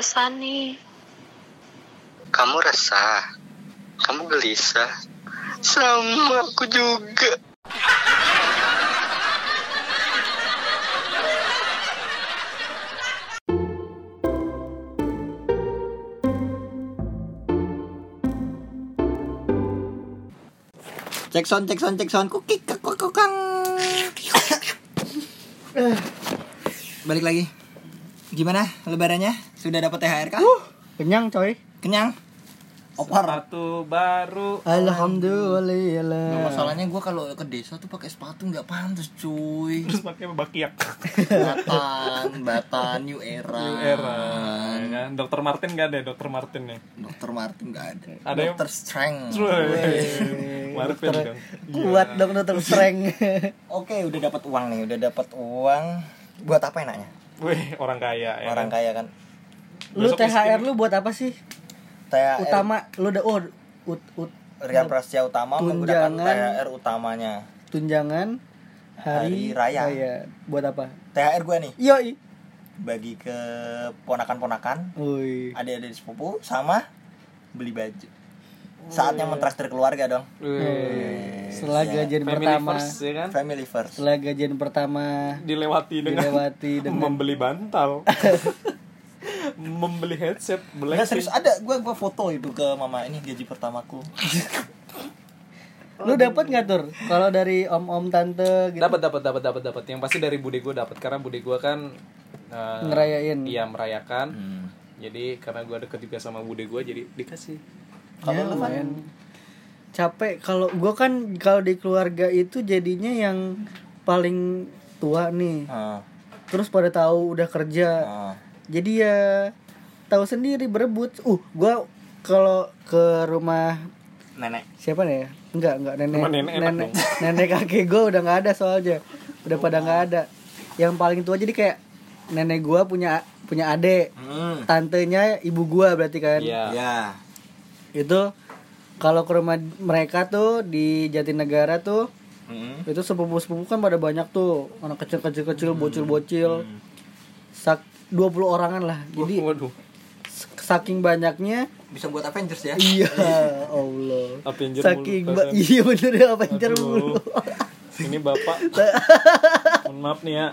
resah nih. Kamu resah. Kamu gelisah. Sama aku juga. Cek sound, cek sound, cek sound. Kukik, kuk, kuk, kang. Eh, Balik lagi. Gimana lebarannya? Sudah dapat THR kah? Kenyang coy. Kenyang? Opar. Sepatu baru. Alhamdulillah. Nah, masalahnya gue kalau ke desa tuh pakai sepatu nggak pantas cuy. Terus pakai bakiak. Batan, Batan, New Era. New era. ya kan? Dokter Martin gak ada, Dokter Martin nih. Dokter Martin nggak ada. Ada yang- Dokter Strength. Martin kan. Kuat dong dokter strength. Oke, udah dapat uang nih, udah dapat uang. Buat apa enaknya? Wih, orang kaya ya. Orang kan? kaya kan. Lu Besok THR miskin. lu buat apa sih? THR Utama lu udah oh ut, ut, Rian Prasetya Utama menggunakan Tunjangan. THR utamanya. tunjangan Hari hari, raya. Buat apa? THR gue nih Yoi. bagi ke ponakan-ponakan, Woi. adik-adik sepupu sama beli baju. Saatnya mentraktir keluarga dong. Wih. Setelah Iya. gajian Family pertama, first ya kan. Family first. setelah gajian pertama Dilewati dengan dilewati dengan membeli bantal. membeli headset, Enggak Blackpink. serius ada gue gua foto itu ke mama ini gaji pertamaku. lu dapat nggak tur? Kalau dari om-om tante gitu. Dapat dapat dapat dapat dapat. Yang pasti dari bude gue dapat karena bude gue kan eh, Ngerayain. Iya, merayakan. Hmm. Jadi karena gue deket juga sama bude gue jadi dikasih. Kalau Ya, lu kan lumayan. capek kalau gua kan kalau di keluarga itu jadinya yang paling tua nih Ah, terus pada tahu udah kerja ah. Jadi ya tahu sendiri berebut. Uh gua kalau ke rumah nenek. siapa nih? Ya enggak enggak nenek. Rumah nenek nenek, nenek kakek gua udah nggak ada soalnya. Udah pada nggak ada. Yang paling tua jadi kayak nenek gua punya punya adik Hmm. tantenya ibu gua berarti kan. Iya. Ya. itu kalau ke rumah mereka tuh di Jatinegara tuh Hmm. itu sepupu sepupu kan pada banyak tuh. Anak kecil kecil kecil bocil bocil sak 20 orangan lah jadi Waduh. saking banyaknya Bisa buat Avengers ya? iya Allah Avenger saking mulu, iya bener ya Avenger Aduh. mulu Ini bapak. Mohon maaf nih ya.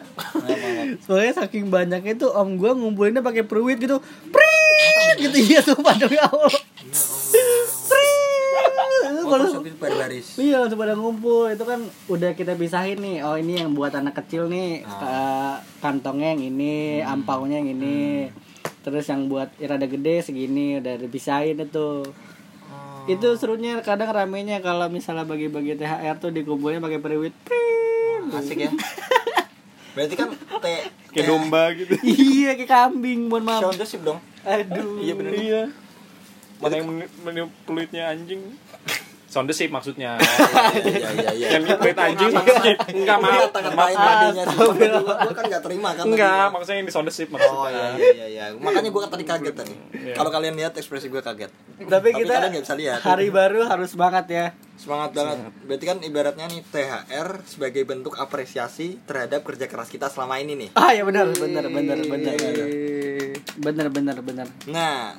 soalnya saking banyaknya tuh om gua ngumpulinnya pakai peruit gitu Prit! gitu iya tuh pada kalau baris. Iya langsung pada ngumpul itu kan udah kita pisahin nih oh ini yang buat anak kecil nih eh, kantongnya yang ini ampaunya yang ini terus yang buat irada gede segini udah dipisahin itu itu serunya kadang ramenya kalau misalnya bagi-bagi THR tuh dikumpulnya pakai periwit Asik ya. Berarti kan teh Kayak domba gitu. iya kayak kambing mohon maaf Sound sip dong. aduh Iya, bener. iya. Mana yang meni- meni- pelitnya anjing? Sound sip maksudnya. Iya iya iya. Yang pelit anjing maksudnya. Enggak. Kata Maaf. tadinya sih. Gua kan enggak terima kan. Enggak, maksudnya yang di sound sip Oh maksudnya. iya iya iya. Makanya gua tadi kaget tadi. Iya. Kalau kalian lihat ekspresi gua kaget. tapi kita kalian nggak bisa lihat. hari baru harus semangat ya Semangat banget. Berarti kan ibaratnya nih THR sebagai bentuk apresiasi terhadap kerja keras kita selama ini nih. ah ya benar benar benar benar Iya, benar benar benar Nah,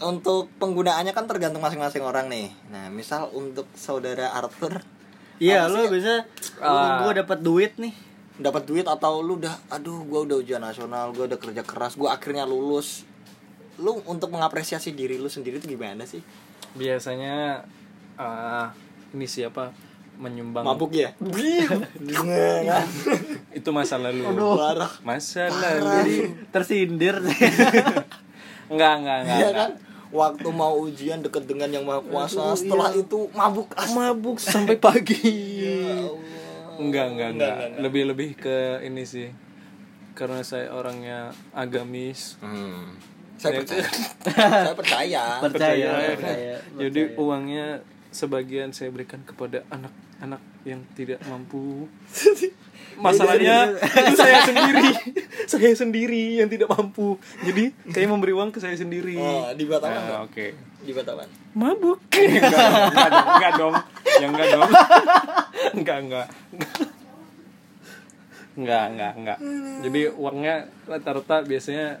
untuk penggunaannya kan tergantung masing-masing orang nih. Nah, misal untuk saudara Arthur Iya, lu sih? bisa Ah. gua dapat duit nih. dapat duit atau lu udah aduh gua udah ujian nasional, gua udah kerja keras, gua akhirnya lulus. Lu untuk mengapresiasi diri lu sendiri itu gimana sih? Biasanya eh, ini siapa menyumbang Mabuk ya? itu masa lalu. Parah. Masa lalu. Tersindir. Enggak, enggak, enggak. Iya enggak. Kan? Waktu mau ujian deket dengan yang maha kuasa, setelah itu mabuk as- Mabuk sampai pagi. Ya Enggak, enggak, enggak. Lebih-lebih ke ini sih. Karena saya orangnya agamis. Hmm. Saya Ya, percaya. saya percaya. Percaya, ya. percaya, Jadi uangnya sebagian saya berikan kepada anak-anak yang tidak mampu. Masalahnya itu saya sendiri, saya sendiri yang tidak mampu. Jadi saya memberi uang ke saya sendiri. Oh, dibuat apa? Nah? Oke. Dibuat apa? Mabuk. enggak, enggak enggak dong. Ya enggak dong. Enggak, enggak. Enggak, enggak, enggak. Jadi uangnya rata-rata biasanya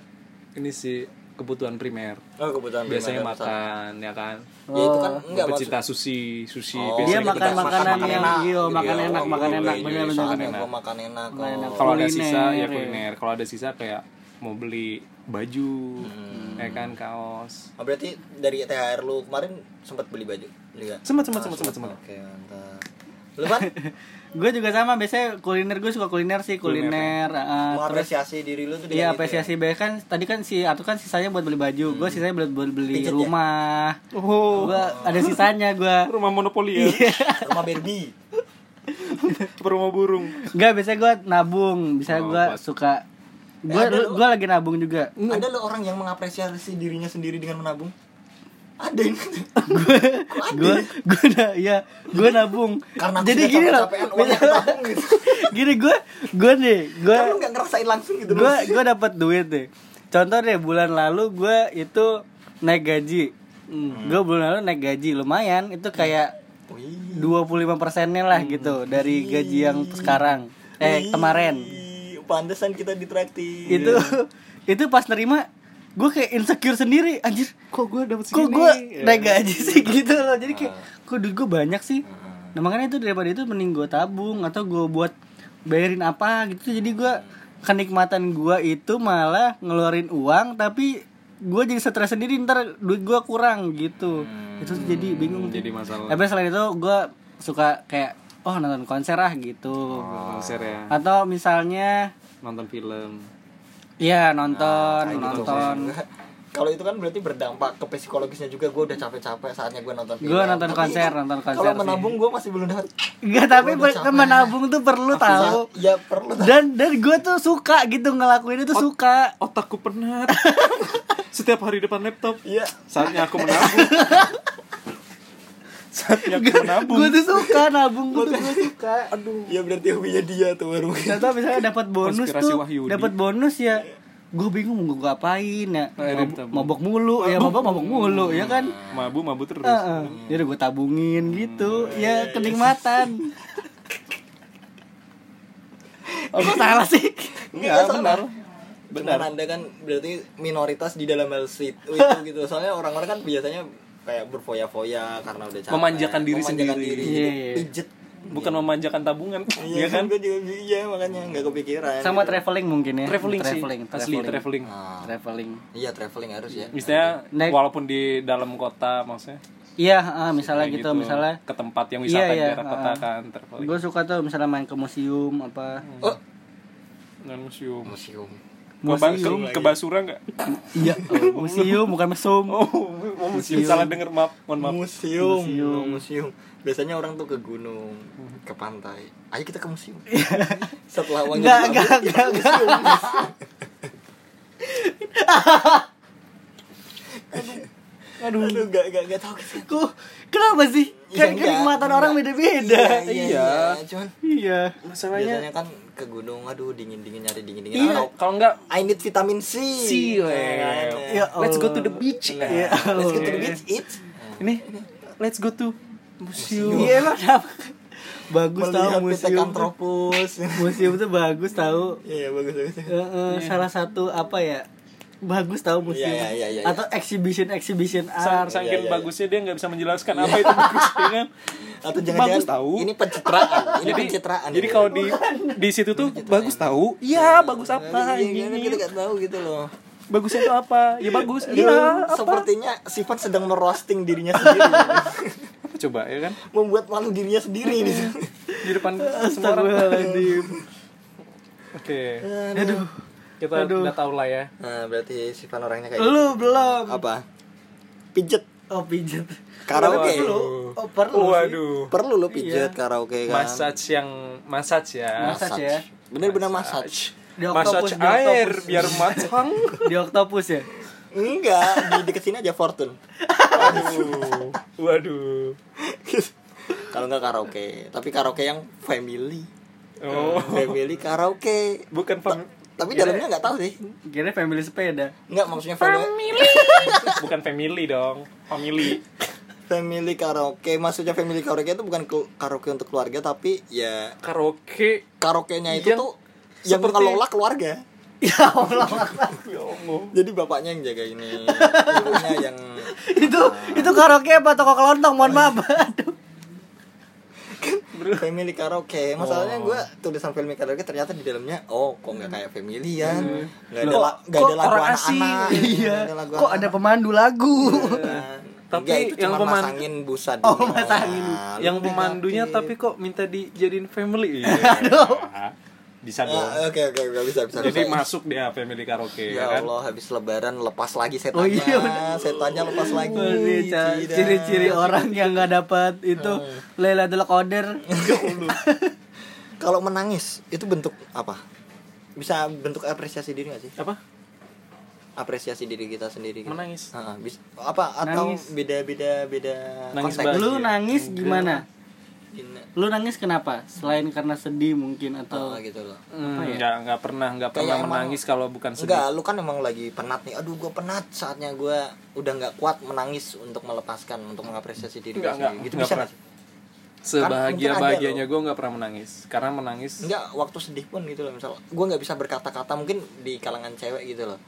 ini sih kebutuhan primer Oh, kebutuhan biasanya primer, misalnya. makan ya kan Ya itu kan Oh. enggak maksud. pecinta sushi sushi Oh, Dia biasanya makan makanan makan yang enak. iya, makan Iya, enak, oh, makan iya, enak, iya, iya, enak. gua makan enak. Makan oh. enak. kalau ada sisa ya ya. kuliner kalau ada sisa kayak mau beli baju Hmm. ya kan kaos Oh, berarti dari THR lu kemarin sempat beli baju juga? sempat sempat sempat sempat sempat Oke, mantap. Lu kan Gue juga sama biasanya kuliner gue suka kuliner sih kuliner. eh, terus mengapresiasi diri lu tuh Iya itu apresiasi baik kan tadi kan si Atu kan sisanya buat beli baju, gue sisanya buat, buat beli Pijet ya? rumah. oh Gue ada sisanya gue. rumah monopoli ya ya? Rumah Barbie. rumah burung Enggak biasanya gue nabung, bisa Oh, gue suka. Gue lu- gue lagi nabung juga. Ada lo orang yang mengapresiasi dirinya sendiri dengan menabung? Ada ini. gue gue na ya gue nabung. Karena jadi gini ketabung gitu. gini gue gue nih gue Kan lu nggak ngerasain langsung gitu gue gue dapat duit deh contoh deh bulan lalu gue itu naik gaji. Gue bulan lalu naik gaji lumayan. Itu kayak Wih. 25 persennya lah gitu dari gaji yang sekarang. Eh kemarin. Pantesan kita ditraktir. itu itu pas nerima gue kayak insecure sendiri anjir. Kok gue dapet kok segini? gue Ya. naik gaji sih gitu loh. Jadi kayak kok duit gue banyak sih? Nah makanya itu daripada itu mending gue tabung atau gue buat bayarin apa gitu. Jadi gue kenikmatan gue itu malah ngeluarin uang tapi gue jadi stres sendiri ntar duit gue kurang gitu. Itu tuh jadi bingung jadi masalah. Tapi selain itu gue suka kayak oh nonton konser ah gitu. Konser ya. Atau misalnya nonton film Iya nonton gitu. nonton Kalau itu kan berarti berdampak ke psikologisnya juga gue udah capek-capek saatnya gue nonton film. Gue nonton Tapi konser, nonton konser Kalau menabung gue masih belum dapat. Enggak tapi capek. menabung tuh perlu tahu Ya perlu. dan dan gue tuh suka gitu ngelakuin itu suka otakku penat setiap hari depan laptop Iya. saatnya aku menabung saatnya aku menabung gue tuh suka nabung gue tuh gue suka Aduh. Ya berarti hobinya dia tuh baru. contoh misalnya dapat bonus tuh dapat bonus ya gue bingung mau gue ngapain ya Mabuk- tabung. mabok mulu ya mabok mabok mulu ya kan mabu mabu terus Heeh. ya udah gue tabungin gitu ya kenikmatan apa salah sih Enggak, benar. Benar. Anda kan berarti minoritas di dalam hal itu gitu. Soalnya orang-orang kan biasanya kayak berfoya-foya karena udah capek. Memanjakan diri Memanjakan sendiri. diri, Iya, jadi iya. Pijet. bukan memanjakan tabungan Iya ya kan Gue juga iya makanya nggak kepikiran. sama gitu. traveling mungkin ya traveling, traveling sih asli traveling Ah, traveling iya traveling harus ya. misalnya Naik- walaupun di dalam kota maksudnya iya ah, misalnya kayak gitu, misalnya ke tempat yang Iya, wisata di iya, daerah kota ah. kan traveling gue suka tuh misalnya main ke museum apa Oh, dan museum museum. Museum ke, Basura nggak iya museum bukan mesum oh, oh museum salah denger maaf mohon maaf Museum. Museum. Oh, museum. Biasanya orang tuh ke gunung, ke pantai. Ayo kita ke museum. Setelah uangnya Enggak, enggak, enggak, museum. Aduh, Aduh, enggak, enggak, enggak tahu gitu. Kok kenapa sih? Iya, Kan enggak, kenikmatan enggak. orang beda-beda. Iya, iya, iya. Cuman Iya. masalahnya biasanya kan ke gunung, aduh dingin-dingin nyari dingin-dingin. Iya. Atau kalau nggak I need vitamin C. See, Ya weh. kan? Ya let's go to the beach Iya. Let's go to the beach, eat. ini let's go to museum Iya kenapa? Bagus tahu Melihat museum. Museum tuh bagus tahu. Iya, bagus bagus. Heeh, salah satu apa ya? Bagus tahu museum. Iya, iya, iya, iya. Atau exhibition exhibition Sang, art. saking Iya, iya, bagusnya dia nggak bisa menjelaskan apa itu bagus ya kan Atau jangan-jangan Bagus tahu. Ini pencitraan. Ini jadi pencitraan. jadi kalau di di situ tuh bagus tahu iya bagus apa Iya, ini kita nggak tahu gitu loh. bagusnya itu apa ya bagus iya Iya, apa sepertinya Sifat sedang merosting dirinya sendiri. Apa coba ya kan Membuat malu dirinya sendiri di depan semua orang oke Aduh. Kita Aduh. udah tahu lah ya Nah, berarti sifat orangnya kayak Lu belum. apa? Pijet Oh pijet. karaoke. Perlu. Oh perlu. sih. waduh Perlu lo pijet karaoke kan. massage yang massage ya Massage ya. Bener-bener massage. Di Octopus, massage di air Octopus. biar matang Di Octopus ya. Enggak, di deket sini aja Fortune. waduh waduh Kalau enggak karaoke, tapi karaoke yang family. oh Family karaoke. bukan fam Tapi dalamnya nggak tahu sih. Kira family sepeda. Enggak maksudnya family bukan family dong family. Family karaoke. Maksudnya family karaoke itu bukan ke- karaoke untuk keluarga tapi ya karaoke. karaoke-nya itu Yang tuh yang seperti- mengelola keluarga. ya ya Allah. Jadi bapaknya yang jaga ini ibunya yang itu itu karaoke apa? Toko kelontong mohon maaf. Aduh family karaoke. Masalahnya gue tulisan family karaoke ternyata di dalamnya oh kok nggak kayak familian? Nggak ada Kok- la- nggak ada lagu anak-anak iya. ada kok ada pemandu lagu? Tapi Enggak, itu yang cuma peman- masangin busa Oh, doang. masangin. Lu yang pemandunya tapi kok minta dijadiin family bisa dong Ah, Oke oke oke bisa bisa. jadi bisa. masuk dia family karaoke Ya ya kan Allah habis lebaran lepas lagi Oh setannya. iya, bener. setannya lepas lagi. Ciri-ciri orang yang nggak dapat itu Lailatul Qadar Kalau menangis itu bentuk apa? Bisa bentuk apresiasi diri gak sih? apa Apresiasi diri kita sendiri. gitu. menangis Ah, bis- apa atau Nangis. beda-beda beda Nangis konteks? lu nangis gimana. Lu nangis kenapa selain karena sedih mungkin atau Ah, gitu loh. Hmm, ya? nggak nggak pernah nggak pernah emang- menangis kalau bukan sedih Enggak, lu kan emang lagi penat nih. Aduh, gue penat. Saatnya gue udah nggak kuat menangis untuk melepaskan, untuk mengapresiasi diri gue Enggak, enggak, sendiri. Gitu enggak bisa nggak sebahagia bahagianya ada gue nggak pernah menangis karena menangis Enggak, waktu sedih pun gitu loh. Misal gue nggak bisa berkata-kata mungkin di kalangan cewek gitu loh.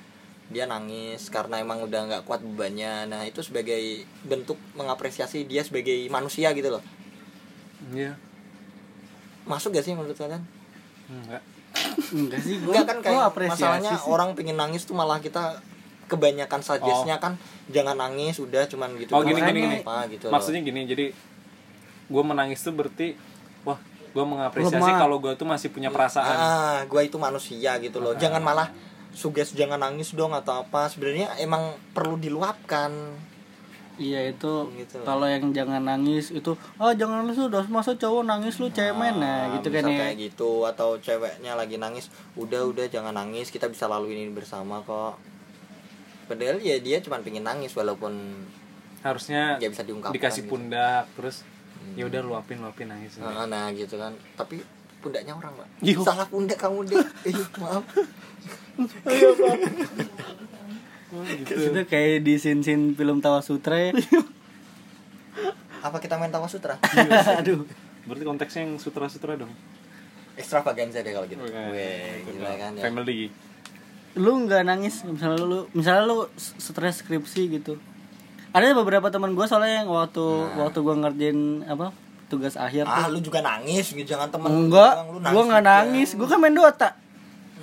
Dia nangis karena emang udah nggak kuat bebannya. Nah, itu sebagai bentuk mengapresiasi dia sebagai manusia gitu loh. Iya. Masuk gak sih menurut kalian? enggak. Enggak sih Enggak kan kayak masalahnya sih. orang pengen nangis tuh malah kita kebanyakan suggestnya kan jangan nangis udah cuman gitu oh gini gini gini. Apa gitu loh. maksudnya gini jadi gue menangis tuh berarti wah gue mengapresiasi kalau gue tuh masih punya perasaan. Ah gue itu manusia gitu loh. Jangan malah suges jangan nangis dong atau apa. Sebenarnya emang perlu diluapkan Iya itu Gitu. kalau yang jangan nangis itu ah jangan nangis lu udah masa cowok nangis lu cemen. Nah gitu kan ya. kayak gitu atau ceweknya lagi nangis udah udah jangan nangis kita bisa lalui ini bersama kok. Padahal ya dia cuma pengen nangis walaupun harusnya nggak bisa diungkapkan dikasih gitu. pundak terus ya udah luapin luapin nangis. Nah, nah gitu kan. Tapi pundaknya orang pak Iya. salah pundak kamu deh eh, maaf Oh, gitu. Itu kayak di sin-sin film Tawa Sutra ya. apa kita main tawa sutra Aduh. berarti konteksnya yang sutra-sutra dong extravaganza deh kalau gitu Oke. Weh, gila kan ya family Lu nggak nangis misalnya lu misalnya lu stres skripsi gitu. Ada beberapa teman gue soalnya yang waktu waktu gua ngerjain apa tugas akhir ah tuh. lu juga nangis gitu jangan temen Enggak, gua nggak nangis. Gua kan main Dota.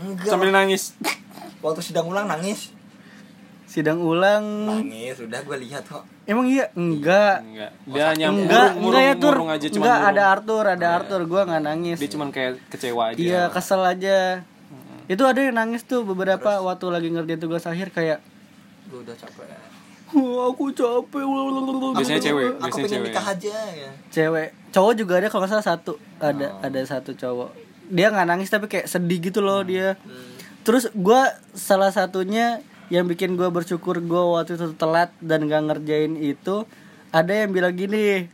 enggak sambil nangis waktu sidang ulang nangis Sidang ulang. nangis udah gue lihat kok Emang iya? Enggak. enggak dia hanya enggak, murung, enggak ya tur. aja enggak murung. ada Arthur, ada Arthur. Gua nggak nangis. dia cuma kayak kecewa aja Iya, kesel aja. Itu ada yang nangis tuh beberapa waktu lagi ngerjain tugas akhir kayak gue udah capek Wah, aku capek. biasanya cewek aku biasanya pengen cewek nikah aja ya Cewek, cowok juga ada kalau nggak salah satu. Ada ada satu cowok. Dia nggak nangis tapi kayak sedih gitu loh dia. Terus gua salah satunya yang bikin gua bersyukur gua waktu itu telat dan gak ngerjain itu ada yang bilang gini.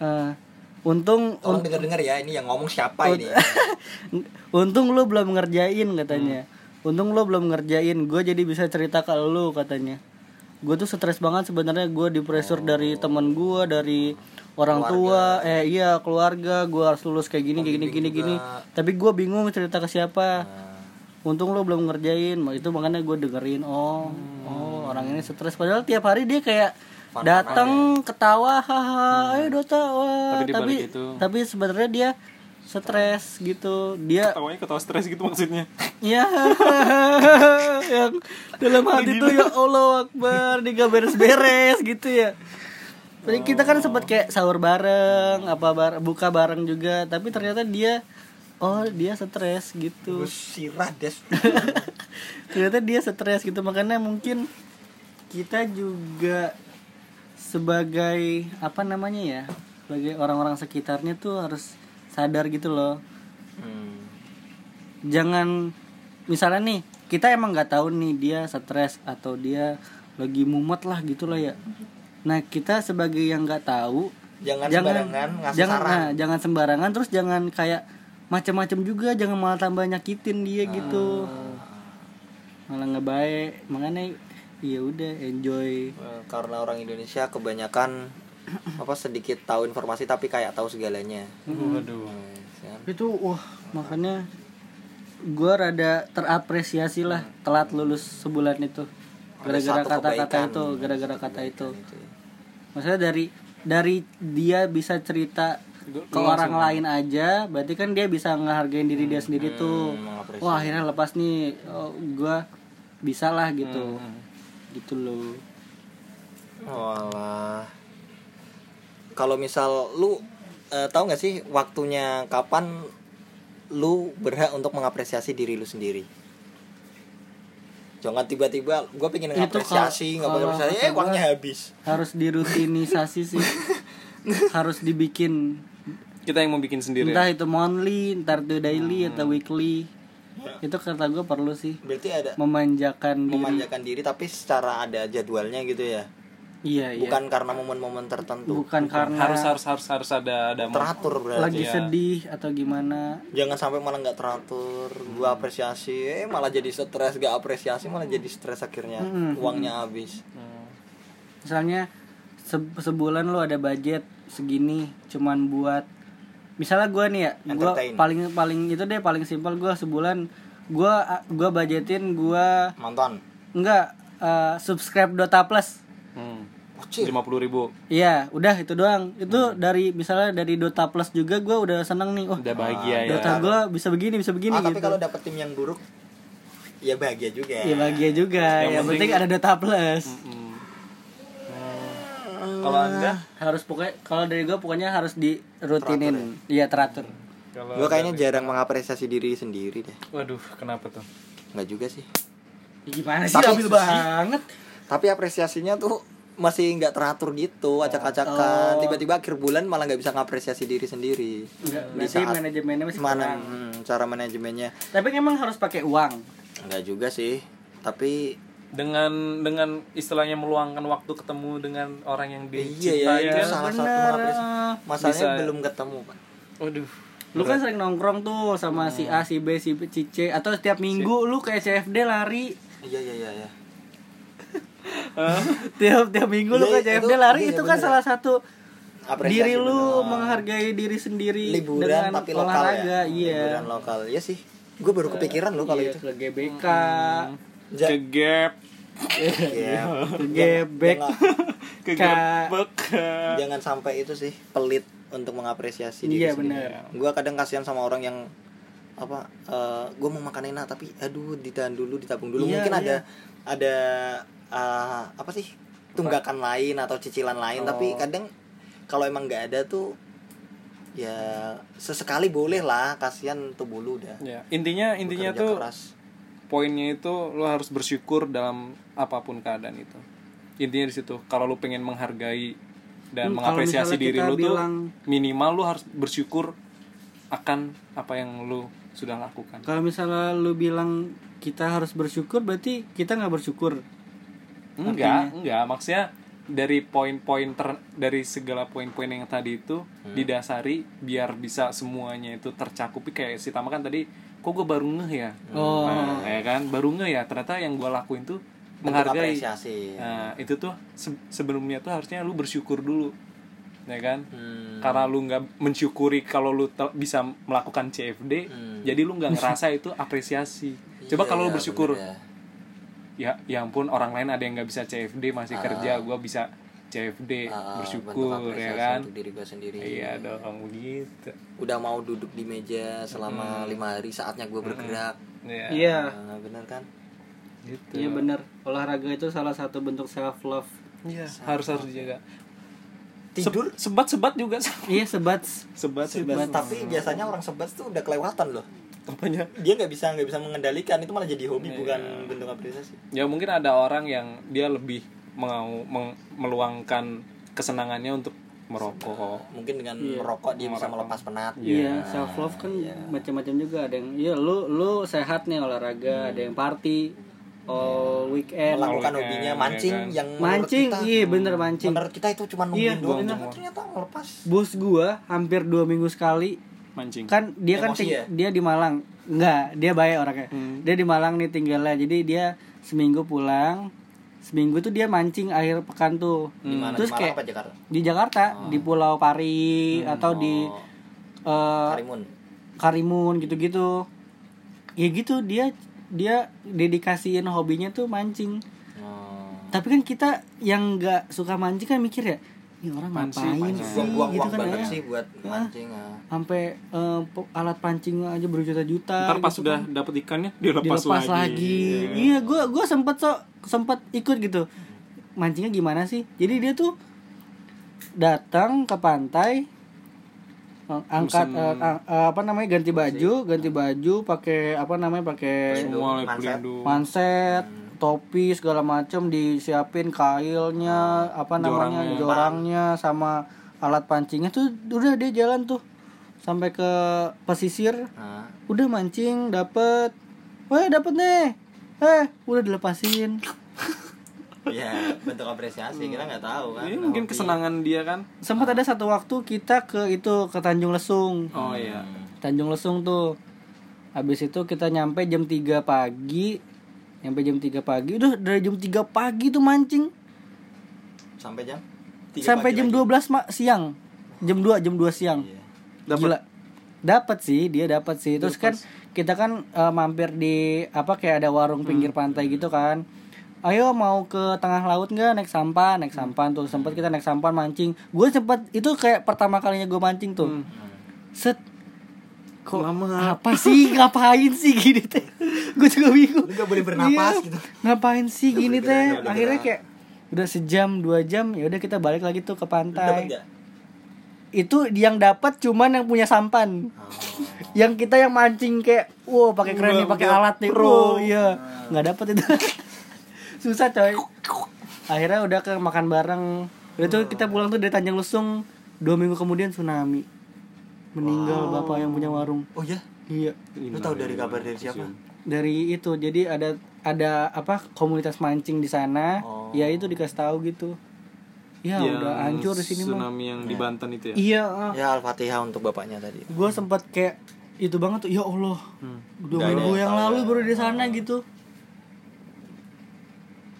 eh, untung tolong denger denger ya ini yang ngomong siapa ini? Untung lu belum ngerjain katanya. Untung lu belum ngerjain gue jadi bisa cerita ke lu katanya. Gue tuh stres banget sebenarnya gue di pressure dari teman gue dari orang tua. Eh iya keluarga. Gue harus lulus kayak gini kayak gini gini gini. tapi gue bingung cerita ke siapa untung lu belum ngerjain. Mak- itu makanya gue dengerin oh oh orang ini stres. Padahal tiap hari dia kayak datang ketawa haha ayo Dota. Wah Tapi tapi itu- tapi sebenarnya dia stres gitu. Dia tawanya ketawa stres gitu maksudnya. Ya yang dalam hati tuh ya Allah Akbar dia gak beres-beres gitu ya. Jadi kita kan sempat kayak sahur bareng apa bar buka bareng juga. Tapi ternyata dia oh dia stres gitu. Sirah des ternyata dia stres gitu. Makanya mungkin kita juga sebagai apa namanya ya sebagai orang-orang sekitarnya tuh harus sadar gitu loh. Hmm. jangan misalnya nih kita emang nggak tahu nih dia stres atau dia lagi mumet lah gitu lah ya. Nah kita sebagai yang nggak tahu jangan, sembarangan ngasih jangan saran. nah, jangan sembarangan. Terus jangan kayak macam-macam juga jangan malah tambah nyakitin dia gitu. Malah ngebaik makanya ya udah enjoy. Eh, karena orang Indonesia kebanyakan apa sedikit tahu informasi tapi kayak tahu segalanya. Waduh. Yes, kan? itu wah makanya gue rada terapresiasi lah telat lulus sebulan itu. Gara-gara kata-kata itu gara-gara kata itu. Itu. maksudnya dari dari dia bisa cerita ke orang lain aja berarti kan dia bisa ngehargain diri dia sendiri tuh mengapresiasi. wah akhirnya lepas nih oh, gue bisa lah gitu Hmm. gitu loh Walah. Kalau misal lu eh, tahu nggak sih waktunya kapan lu berhak untuk mengapresiasi diri lu sendiri? Jangan tiba-tiba gue pengen Itu ngapresiasi, nggak kalau- ngapresiasi, kalau eh uangnya habis. harus dirutinisasi sih harus dibikin Kita yang mau bikin sendiri. entah itu monthly ntar itu daily atau weekly itu kata gue perlu sih Berarti ada memanjakan diri memanjakan diri tapi secara ada jadwalnya gitu ya. iya iya Bukan karena momen-momen tertentu. bukan karena harus harus harus harus ada ada Teratur berarti. lagi Iya. sedih atau gimana Jangan sampai malah nggak teratur. Gua apresiasi, eh malah jadi stres. Gak apresiasi malah jadi stres akhirnya. Mm-mm. Uangnya habis. Hmm. misalnya se- sebulan lu ada budget segini cuman buat misalnya gue nih ya gue paling paling itu deh paling simpel gue sebulan gue gua budgetin gue Nonton. enggak eh, subscribe Dota Plus Hmm. Ocil. lima puluh ribu Iya, udah itu doang. Itu dari misalnya dari Dota Plus juga gue udah seneng nih. Oh, udah bahagia ya Dota gue bisa begini, bisa begini ah, tapi gitu. kalau dapet tim yang buruk ya bahagia juga Iya bahagia juga. Yang Yang, penting, penting- ada Dota Plus. Hmm. Kalau anda Harus pokoknya kalau dari gue pokoknya harus dirutinin. Iya teratur. kalau gue kayaknya jarang mengapresiasi diri sendiri deh. Waduh kenapa tuh? Nggak juga sih. Ya, gimana sih? Tapi- banget. tapi apresiasinya tuh masih nggak teratur gitu acak-acakan. Oh. tiba-tiba akhir bulan malah nggak bisa ngapresiasi diri sendiri. Di berarti saat manajemennya masih mana hmm, cara manajemennya. Tapi emang harus pakai uang. nggak juga sih. Tapi dengan dengan istilahnya meluangkan waktu ketemu dengan orang yang iya ya dicintai itu kan salah satu mengapresiasi masalahnya Bisa. belum ketemu pak. Waduh. Lu kan sering nongkrong tuh sama si A, si B, si B, si C atau setiap minggu lu kayak CFD lari. iya iya iya iya. Tiap tiap minggu lu Iya, kayak CFD itu- lari iya, itu kan bener. salah satu Apresiasi diri lu bener. menghargai diri sendiri liburan dengan tapi lokal olahraga ya iya. liburan lokal. Ya sih. Gue baru kepikiran loh kalau Iya, itu. ke GBK Ja- ke gap Iya. ke gebek Jangan- ke Ka- gebek jangan sampai itu sih pelit untuk mengapresiasi diri iya benar. Gue kadang kasihan sama orang yang apa gue mau makan enak tapi aduh ditahan dulu ditabung dulu. Iya, mungkin ada iya. ada eh, apa sih tunggakan lain atau cicilan lain tapi Oh. kadang kalau emang nggak ada tuh ya sesekali boleh lah kasihan tubuh lu udah. Ya intinya intinya tuh keras. Poinnya itu lo harus bersyukur dalam apa pun keadaan itu. Intinya di situ kalau lu pengen menghargai dan Hmm, mengapresiasi diri kita lu tuh bilang- minimal lu harus bersyukur akan apa yang lu sudah lakukan. Kalau misalnya lu bilang kita harus bersyukur berarti kita nggak bersyukur? Enggak enggak. Maksudnya dari poin-poin ter dari segala poin-poin yang tadi itu Hmm. didasari biar bisa semuanya itu tercakupi. Kayak si Tama kan tadi kok gue baru ngeh ya Oh. nah, ya kan baru ngeh ya ternyata yang gue lakuin tuh menghargai apresiasi Nah, itu tuh se- sebelumnya tuh harusnya lu bersyukur dulu. Ya kan? Hmm. Karena lu nggak mensyukuri kalau lu bisa melakukan CFD, Hmm. jadi lu nggak ngerasa itu apresiasi. Coba Iya, kalau lu iya, bersyukur, ya ya. ya ampun orang lain ada yang nggak bisa CFD masih Ah. kerja, gua bisa CFD, Ah, bentuk bersyukur ya kan? untuk diri gue sendiri. Iya dong begitu. udah mau duduk di meja selama lima hari saatnya gue bergerak. Ya, iya. Nah, bener kan? Gitu. iya bener. Olahraga itu salah satu bentuk self love Iya, harus harus dijaga. tidur? Sebat-sebat juga. Iya sebat. Sebat Sebat. tapi biasanya orang sebat tuh udah kelewatan loh. Apanya? dia nggak bisa nggak bisa mengendalikan itu malah jadi hobi Iya. bukan bentuk apresiasi. Ya mungkin ada orang yang dia lebih mau meng- meluangkan kesenangannya untuk merokok mungkin dengan Iya. merokok dia bisa Merokok. melepas penat Iya, self love kan macam-macam juga. Ada yang iya lu lu sehat nih olahraga, ada yang party all weekend. melakukan weekend, hobinya ya mancing kan? yang Mancing, kita, iya bener mancing. menurut kita itu cuma Iya, nungguin doang bener. ternyata melepas Bos gua hampir dua minggu sekali mancing kan dia kan Emosi ting- ya? dia di Malang enggak dia baik orangnya dia di Malang nih tinggalnya jadi dia seminggu pulang seminggu tuh dia mancing akhir pekan tuh. Di mana? Terus di kayak apa Jakarta? di Jakarta di Pulau Pari atau di Oh, eh, Karimun. Karimun gitu-gitu. Ya gitu dia dia dedikasiin hobinya tuh mancing. Oh. tapi kan kita yang nggak suka mancing kan mikir ya ini orang Mancing, ngapain mancing. sih? Buang-buang gitu kan banget ya. sih buat mancing. ah. sampai eh, po- alat pancing aja berjuta-juta ntar pas gitu sudah kan. dapet ikannya dia lepas, dilepas lagi, lagi, iya. Gue gue sempet so sempet ikut gitu. Mancingnya gimana sih? Jadi dia tuh datang ke pantai eh, angkat eh, ang- eh, apa namanya ganti baju ganti baju pakai apa namanya pakai manset topi segala macam disiapin kailnya apa namanya Jorangnya. jorangnya sama alat pancingnya. Tuh udah dia jalan tuh sampai ke pesisir. Nah, udah mancing dapet. Wah dapet nih. Eh udah dilepasin. Ya bentuk apresiasi kita nggak tahu kan. Iya, mungkin Hobi. kesenangan dia kan? Sempat ada satu waktu kita ke itu ke Tanjung Lesung. Oh iya. Tanjung Lesung tuh. Habis itu kita nyampe jam 3 pagi nyampe jam 3 pagi. Udah dari jam 3 pagi tuh mancing. Sampai jam sampai pagi jam lagi. 12 mak siang. Jam 2 jam 2 siang. Iya. Dapat. gila. Dapat sih dia dapat sih. Terus kan kita kan eh, mampir di apa kayak ada warung pinggir pantai gitu kan. Ayo mau ke tengah laut nggak? Naik sampan naik sampan. Tuh sempat kita naik sampan mancing. Gue sempat itu kayak pertama kalinya gue mancing tuh. Hmm. set. Kok Lama. apa sih? Ngapain sih gini teh gue juga bingung. Lu nggak boleh bernapas Iya, gitu. ngapain sih gini boleh teh? akhirnya kayak udah sejam dua jam ya udah kita balik lagi tuh ke pantai. Itu yang dapat cuman yang punya sampan. Oh. yang kita yang mancing kayak wow pakai keren nih pakai alat nih. pro. wow iya. Nggak dapat itu. Susah coy. Akhirnya udah ke makan bareng. Udah tuh kita pulang tuh dari Tanjung Lesung. Dua minggu kemudian tsunami. Meninggal bapak yang punya warung. Oh ya, iya. Lu tahu dari kabar dari siapa? Dari itu jadi ada ada apa komunitas mancing di sana Oh. ya itu dikasih tahu gitu ya Yang udah hancur di sini mah tsunami yang di Banten itu ya iya ah. Ya Al-Fatihah untuk bapaknya tadi. gue sempat kayak itu banget tuh ya Allah Hmm. dua minggu yang lalu ya. baru di sana gitu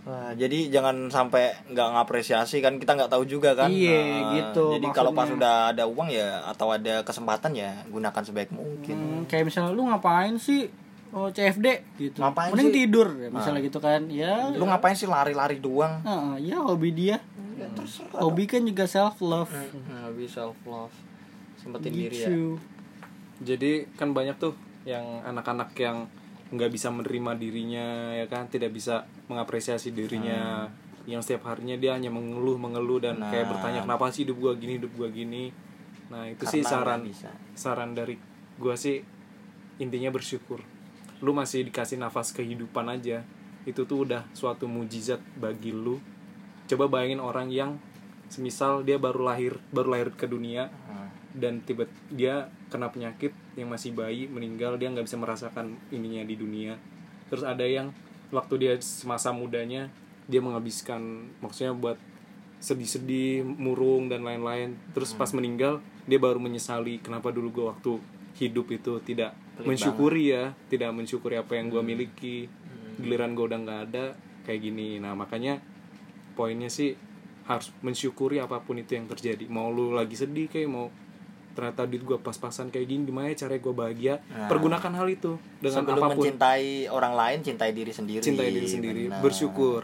Wah, jadi jangan sampai nggak ngapresiasi kan kita nggak tahu juga kan. Iya, Nah, gitu Jadi kalau pas sudah ada uang ya atau ada kesempatan ya gunakan sebaik mungkin. Hmm, kayak misalnya lu ngapain sih oh CFD gitu. Ngapain mending sih? tidur ya, misalnya gitu kan. Ya Lu ngapain sih lari-lari doang? ah, ya hobi dia. Hobi kan juga self love Nah, bisa self love. Sempetin diri ya. gitu. Jadi kan banyak tuh yang anak-anak yang nggak bisa menerima dirinya ya kan? Tidak bisa mengapresiasi dirinya. Yang setiap harinya dia hanya mengeluh mengeluh dan Nah. kayak bertanya kenapa sih hidup gua gini hidup gua gini? Nah itu sih Karena saran nggak bisa. saran dari gua sih intinya bersyukur lu masih dikasih nafas kehidupan aja itu tuh udah suatu mujizat bagi lu. Coba bayangin orang yang semisal dia baru lahir baru lahir ke dunia Hmm. dan tiba dia kena penyakit yang masih bayi meninggal dia nggak bisa merasakan ininya di dunia. Terus ada yang waktu dia semasa mudanya dia menghabiskan maksudnya buat sedih-sedih murung dan lain-lain. Terus pas meninggal dia baru menyesali kenapa dulu gua waktu hidup itu tidak Mensyukuri ya tidak mensyukuri apa yang gua miliki. Giliran gua udah nggak ada kayak gini. Nah makanya poinnya sih harus mensyukuri apa pun itu yang terjadi. Mau lu lagi sedih kayak mau ternyata duit gue pas-pasan kayak gini gimana ya caranya gue bahagia? Nah. pergunakan hal itu dengan Sebelum apa pun. mencintai orang lain, cintai diri sendiri. cintai diri sendiri Benar. bersyukur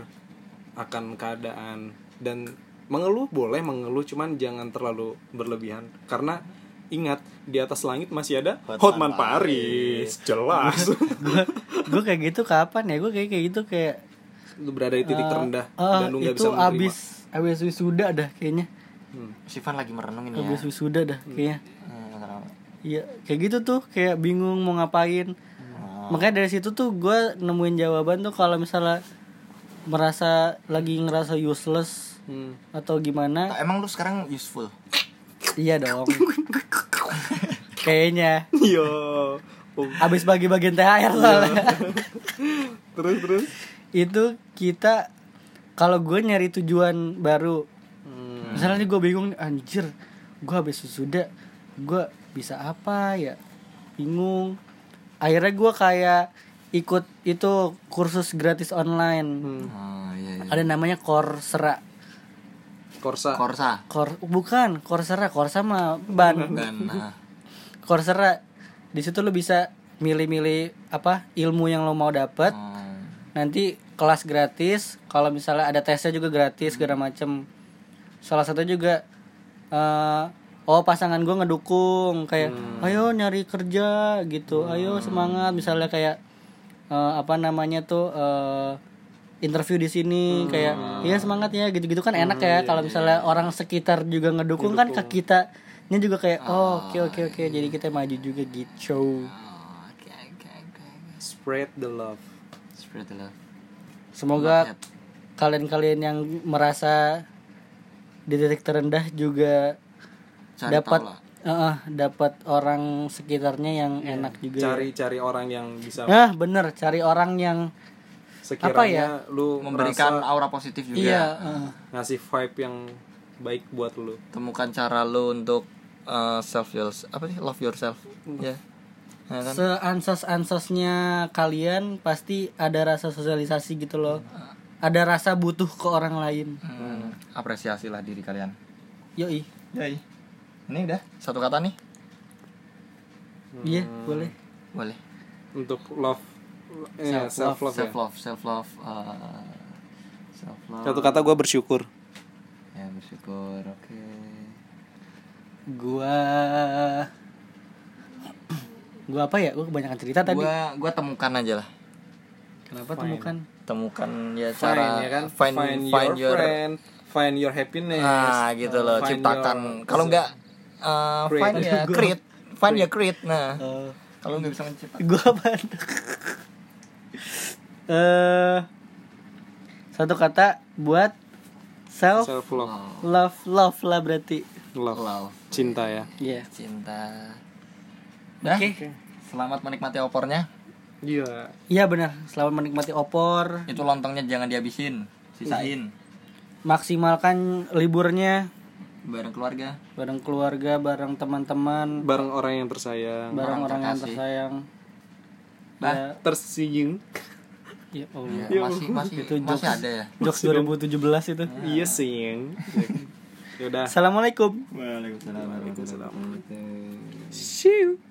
akan keadaan. Dan mengeluh boleh mengeluh cuman jangan terlalu berlebihan. Karena ingat di atas langit masih ada Hotman Hotman Paris. Jelas. Gue kayak gitu kapan ya? Gue kayak kayak gitu kayak lu berada di titik eh, terendah eh, dan lu nggak itu bisa menerima. abis abis wisuda dah kayaknya. Hmm. Sifan lagi merenung ini ya. abis wisuda dah kayaknya. Hmm, iya kayak gitu tuh kayak bingung mau ngapain. Oh. makanya dari situ tuh gue nemuin jawaban tuh kalau misalnya merasa lagi ngerasa useless Hmm. atau gimana. Nah, emang lu sekarang useful? iya dong kayaknya. Yo. Oh, abis bagi-bagian THR soalnya. Terus terus? Itu kita kalau gue nyari tujuan baru. Hmm. misalnya gue bingung anjir gue habis wisuda gue bisa apa ya? Bingung. Akhirnya gue kayak ikut itu kursus gratis online. Hmm. Oh iya iya. ada namanya Coursera. Korsa Korsa. Kor bukan Coursera. Corsa mah ban. Nah, Coursera di situ lu bisa milih-milih apa ilmu yang lo mau dapet. Hmm. nanti kelas gratis kalau misalnya ada tesnya juga gratis segala macem. Salah satu juga eh, oh pasangan gue ngedukung kayak ayo nyari kerja gitu. Ayo semangat. Misalnya kayak eh, apa namanya tuh eh, interview di sini kayak iya semangat ya gitu-gitu kan enak ya. kalau misalnya orang sekitar juga ngedukung kan ke kita juga kayak oh oke oke oke jadi kita maju juga gitu Oh, Oke oke oke. Spread the love. Seperti itu. Semoga kalian-kalian yang merasa di titik terendah juga Cari dapat eh, dapat orang sekitarnya yang enak juga. ya. Cari-cari orang yang bisa Nah, bener cari orang yang sekiranya apa ya? lu Memberikan merasa aura positif juga. iya, eh, ngasih vibe yang baik buat lu. Temukan cara lu untuk uh, self yours apa sih love yourself. Ya. Ya kan? seansos-ansosnya kalian pasti ada rasa sosialisasi gitu loh. Ada rasa butuh ke orang lain. Hmm, apresiasilah diri kalian. Yoi. Yoi. Ini udah satu kata nih. Iya, boleh. Boleh. Untuk love eh, self love. Self love, self love, uh, self love. Satu kata gue bersyukur. Ya bersyukur. Oke. Gua Gua apa ya? Gua kebanyakan cerita tadi. Gua gua temukan aja lah. Kenapa temukan? Temukan ya Find cara ya kan? find, find, your, friend, find your happiness. nah gitu loh, Find ciptakan. your- Kalau enggak uh, Create. find ya create, find ya create. Nah, Eh, kalau nggak bisa menciptakan gua apa? Eh satu kata buat self self love. love love lah berarti. Love. love, Cinta ya. Iya. cinta. Dah. Oke. Selamat menikmati opornya. Iya. Iya benar. Selamat menikmati opor. Itu lontongnya jangan dihabisin, sisain Maksimalkan liburnya bareng keluarga. bareng keluarga, bareng teman-teman, Bareng orang yang tersayang. bareng orang yang tersayang. Bah. Ya, Tersayang. ya Allah. Ya, masih masih Itu masih jokes. ada ya. Jokes 2017 itu. Iya sayang. Yaudah. Assalamualaikum. Waalaikumsalam. See you.